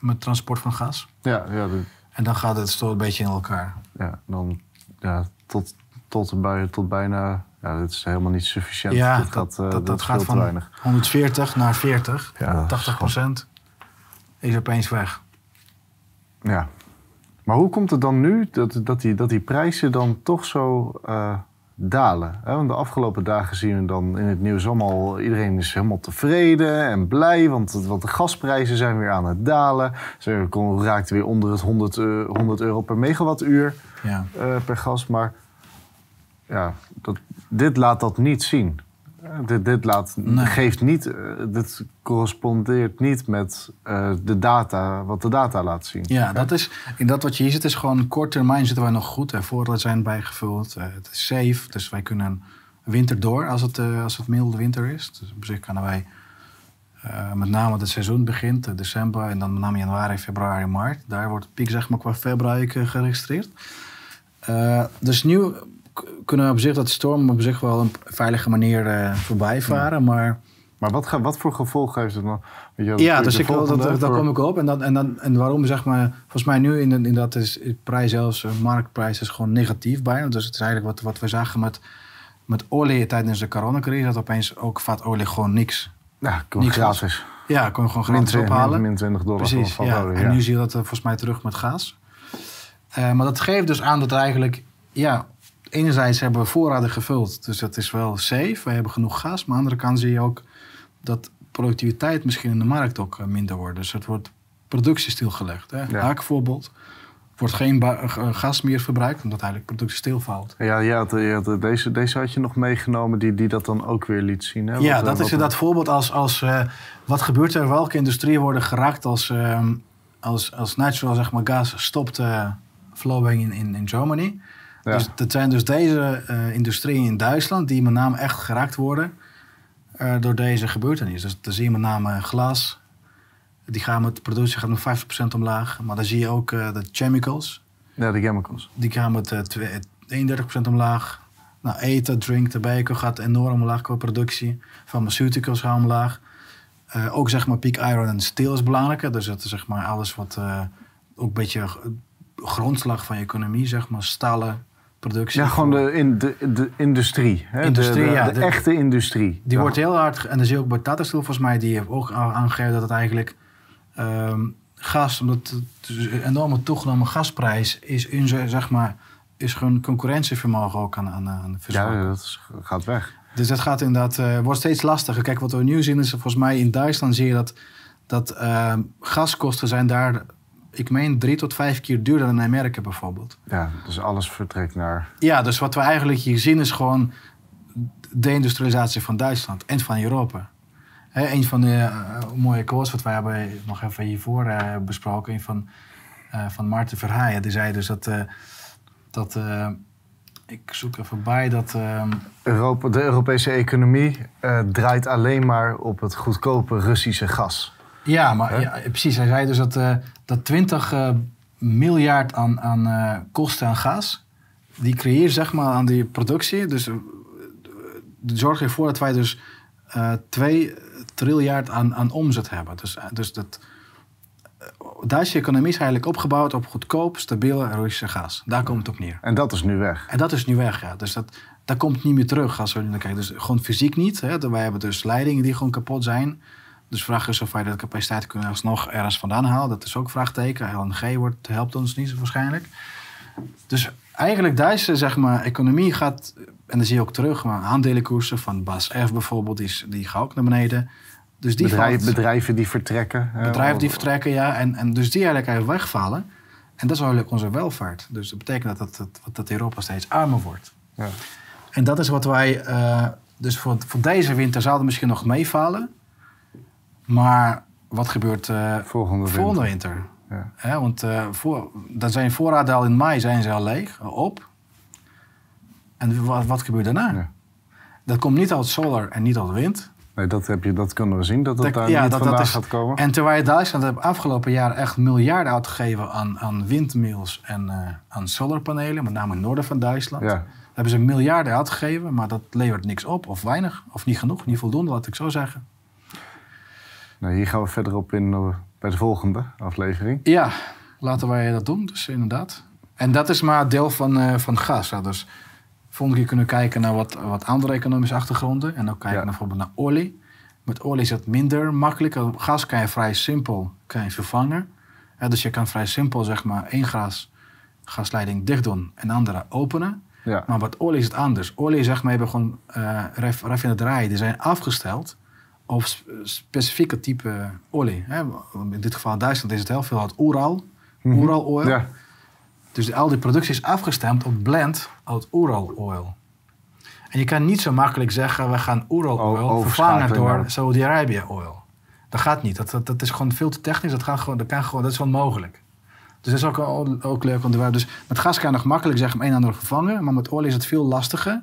met transport van gas.
Ja, ja, de-
En dan gaat het zo een beetje in elkaar.
ja, dan ja, tot, tot, bij, tot bijna... Ja, dit is helemaal niet sufficiënt.
Ja, dat,
gaat, eh,
dat, dat
is
gaat
te
van
weinig.
140 naar 40.
Ja, dat is
80 procent is opeens weg.
Ja. Maar hoe komt het dan nu dat, dat, die, dat die prijzen dan toch zo eh, dalen? Hè? Want de afgelopen dagen zien we dan in het nieuws allemaal... iedereen is helemaal tevreden en blij... want, want de gasprijzen zijn weer aan het dalen. Ze raakten weer onder het 100, eh, 100 euro per megawattuur
Ja.
eh, per gas. Maar ja, dat, dit laat dat niet zien. Eh, dit, dit laat,
Nee.
geeft niet, eh, dit correspondeert niet met eh, de data, wat de data laat zien.
Ja, dat is, in dat wat je hier ziet is gewoon kort termijn zitten wij nog goed. Hè. Voorraden zijn bijgevuld. het is safe, dus wij kunnen winter door als het, als het milde winter is. Dus op zich kunnen wij, met name het seizoen begint, december en dan met name januari, februari, maart. Daar wordt het piek zeg maar qua februari eh, geregistreerd. Dus nu k- kunnen we op zich dat storm op zich wel een veilige manier eh, voorbij varen. Maar
Maar wat, ga- wat voor gevolgen heeft het dan?
Ja, dus ik wil, dat, daar
voor-
kom ik op. En, dan, en, dan, en waarom zeg maar, volgens mij nu in, in dat is prijs zelfs, eh, marktprijs is gewoon negatief bijna. Dus het is eigenlijk wat, wat we zagen met, met olie tijdens de coronacrisis, dat opeens ook vat olie gewoon niks.
Ja,
niks
gratis.
Ja, kon je gewoon
Min,
gratis
twe-
ophalen.
min, min 20 dollar
Precies,
van,
ja. En nu zie je dat volgens mij terug met gas. Eh, maar dat geeft dus aan dat eigenlijk, ja, enerzijds hebben we voorraden gevuld. Dus dat is wel safe, we hebben genoeg gas. Maar aan de andere kant zie je ook dat productiviteit misschien in de markt ook eh, minder wordt. Dus het wordt productie stilgelegd. Hè?
Ja.
Haak voorbeeld. Wordt geen eh, gas meer verbruikt, omdat eigenlijk productie stilvalt.
Ja, ja, deze, deze had je nog meegenomen die, die dat dan ook weer liet zien. Hè?
Ja,
Wat, eh,
dat is
wat-
inderdaad voorbeeld als, als wat gebeurt er, welke industrieën worden geraakt als, ehm, als, als natural zeg maar, gas stopt flowing in, in, in Germany.
Ja.
Dus dat zijn dus deze eh, industrieën in Duitsland die met name echt geraakt worden eh, door deze gebeurtenis. Dus dan zie je met name glas, die gaan met, de productie gaat met 50% omlaag. Maar dan zie je ook eh, de chemicals,
Ja, de chemicals.
die gaan met eh, twee- 31% omlaag. Nou, eten, drink, tobacco gaat enorm omlaag qua productie. Pharmaceuticals gaan omlaag. Ook zeg maar peak iron en steel is belangrijker. Dus dat is zeg maar alles wat ook een beetje grondslag van je economie, zeg maar stalen productie.
Ja, gewoon de, in, de, de industrie. Hè?
Industrie,
de, de,
ja,
de
de-
echte industrie.
Die
Ja.
wordt heel hard, en dan zie je ook bij Tata Steel volgens mij, die heeft ook aangegeven dat het eigenlijk ehm, gas, omdat het dus een enorme toegenomen gasprijs is, in, ze- zeg maar, is gewoon concurrentievermogen ook aan, aan, aan de.
Ja, dat is- gaat weg.
Dus dat gaat inderdaad, eh, wordt steeds lastiger. Kijk, wat we nu zien is, volgens mij in Duitsland zie je dat, dat ehm, gaskosten zijn daar, ik meen, drie tot vijf keer duurder dan in Amerika bijvoorbeeld.
Ja, dus alles vertrekt naar...
Ja, dus wat we eigenlijk hier zien is gewoon de industrialisatie van Duitsland en van Europa. Hè, een van de eh, mooie quotes wat wij hebben nog even hiervoor eh, besproken, een van, eh, van Maarten Verhaayen, die zei dus dat, dat ik zoek even bij, dat ehm,
Europa, de Europese economie draait alleen maar op het goedkope Russische gas.
Ja, maar ja, precies. Hij zei dus dat, eh, dat 20 eh, miljard aan, aan eh, kosten aan gas, die creëert zeg maar aan die productie. Dus zorg ervoor dat wij dus eh 2 triljard aan, aan omzet hebben. Dus, dus dat, Duitse economie is eigenlijk opgebouwd op goedkoop, stabiele Russische gas. Daar komt het op neer.
En dat is nu weg.
En dat is nu weg, ja. Dus dat, dat komt niet meer terug als we naar kijken. Dus gewoon fysiek niet. Hè. Wij hebben dus leidingen die gewoon kapot zijn. Dus vraag is of wij de capaciteit kunnen alsnog ergens vandaan halen. Dat is ook vraagteken. LNG wordt, helpt ons niet zo waarschijnlijk. Dus eigenlijk Duitse zeg maar, economie gaat en dan zie je ook terug, maar aandelenkoersen van Bas F bijvoorbeeld, die, is- die gaan ook naar beneden. Dus die
Bedrijf-
valt-
bedrijven die vertrekken.
bedrijven die vertrekken, ja. En, en dus die eigenlijk even wegvallen. En dat is eigenlijk onze welvaart. Dus dat betekent dat, dat, dat, Europa steeds armer wordt.
Ja.
En dat is wat wij... eh, dus voor, voor deze winter zouden misschien nog meevallen. Maar wat gebeurt eh,
Volgende
volgende
winter.
winter?
Ja.
Hè, want eh, voor, dat zijn voorraden al in mei zijn ze al leeg, op. En wat, wat gebeurt daarna?
Ja.
Dat komt niet uit solar en niet uit wind.
Nee, dat, heb je, dat kunnen we zien, dat dat daar
ja,
niet
dat- dat is-
gaat komen.
En terwijl Duitsland heeft afgelopen jaar echt miljarden uitgegeven aan, aan windmills en eh, aan solarpanelen, met name in het noorden van Duitsland.
ja.
Daar hebben ze miljarden uitgegeven, maar dat levert niks op, of weinig, of niet genoeg, niet voldoende, laat ik zo zeggen.
Nou, hier gaan we verder op in eh, bij de volgende aflevering.
Ja, laten wij dat doen, dus inderdaad. En dat is maar deel van, eh, van gas. hè. Dus volgende keer kunnen we kijken naar wat, wat andere economische achtergronden. En ook kijken
Ja.
naar bijvoorbeeld naar olie. Met olie is het minder makkelijk. Gas kan je vrij simpel kan je vervangen. Dus je kan vrij simpel zeg maar één gas, gasleiding dicht doen en de andere openen.
Ja.
Maar met olie is het anders. Olie zeg maar hebben gewoon eh raf- raffinaderijen die zijn afgesteld sp- specifieke type olie. Hè. In dit geval in Duitsland is het heel veel uit Oeral,
Mhm.
Oeral oil.
Ja.
Dus al die productie is afgestemd op blend uit Oeral oil. En je kan niet zo makkelijk zeggen, we gaan Oeral oil vervangen door Saudi-Arabië oil. Dat gaat niet. Dat, dat, dat is gewoon veel te technisch. Dat, gaat gewoon, dat, kan gewoon, dat is onmogelijk. Dus dat is ook, ook, leuk om weten. Dus met gas kan je nog makkelijk zeggen, een en ander vervangen. Maar met olie is het veel lastiger.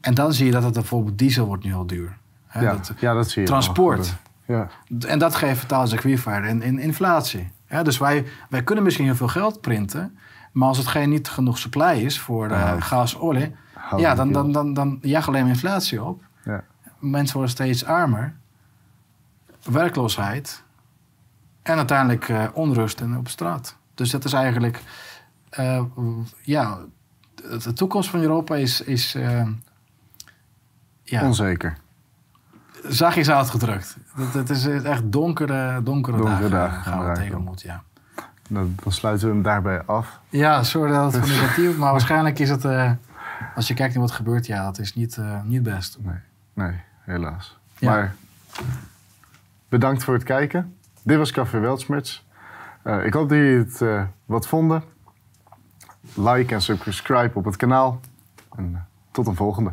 En dan zie je dat het bijvoorbeeld diesel wordt nu heel duur. Hè,
Ja.
dat-
ja, dat zie je.
transport.
Ja.
en dat geeft vertaald weer in, in inflatie. Ja, dus wij, wij kunnen misschien heel veel geld printen. Maar als het geen niet genoeg supply is voor eh,
Ja.
gas, olie. Ja, dan, dan, dan, dan jaagt alleen maar inflatie op.
Ja.
Mensen worden steeds armer. Werkloosheid. En uiteindelijk eh, onrust en op straat. Dus dat is eigenlijk... eh, ja, de, toekomst van Europa is... is ja,
Onzeker.
Zachtjes uitgedrukt. Het, het is echt donkere, donkere,
Donkere
dagen,
dagen
gaan we tegemoet, ja.
Dan sluiten we hem daarbij af.
Ja, sorry dat het negatief, maar waarschijnlijk is het, eh, als je kijkt naar wat gebeurt, ja, dat is niet, eh, niet best.
Nee, nee helaas.
Ja.
Maar bedankt voor het kijken. Dit was Café Weltsmerts. Eh, ik hoop dat jullie het eh, wat vonden. Like en subscribe op het kanaal. En eh, tot een volgende.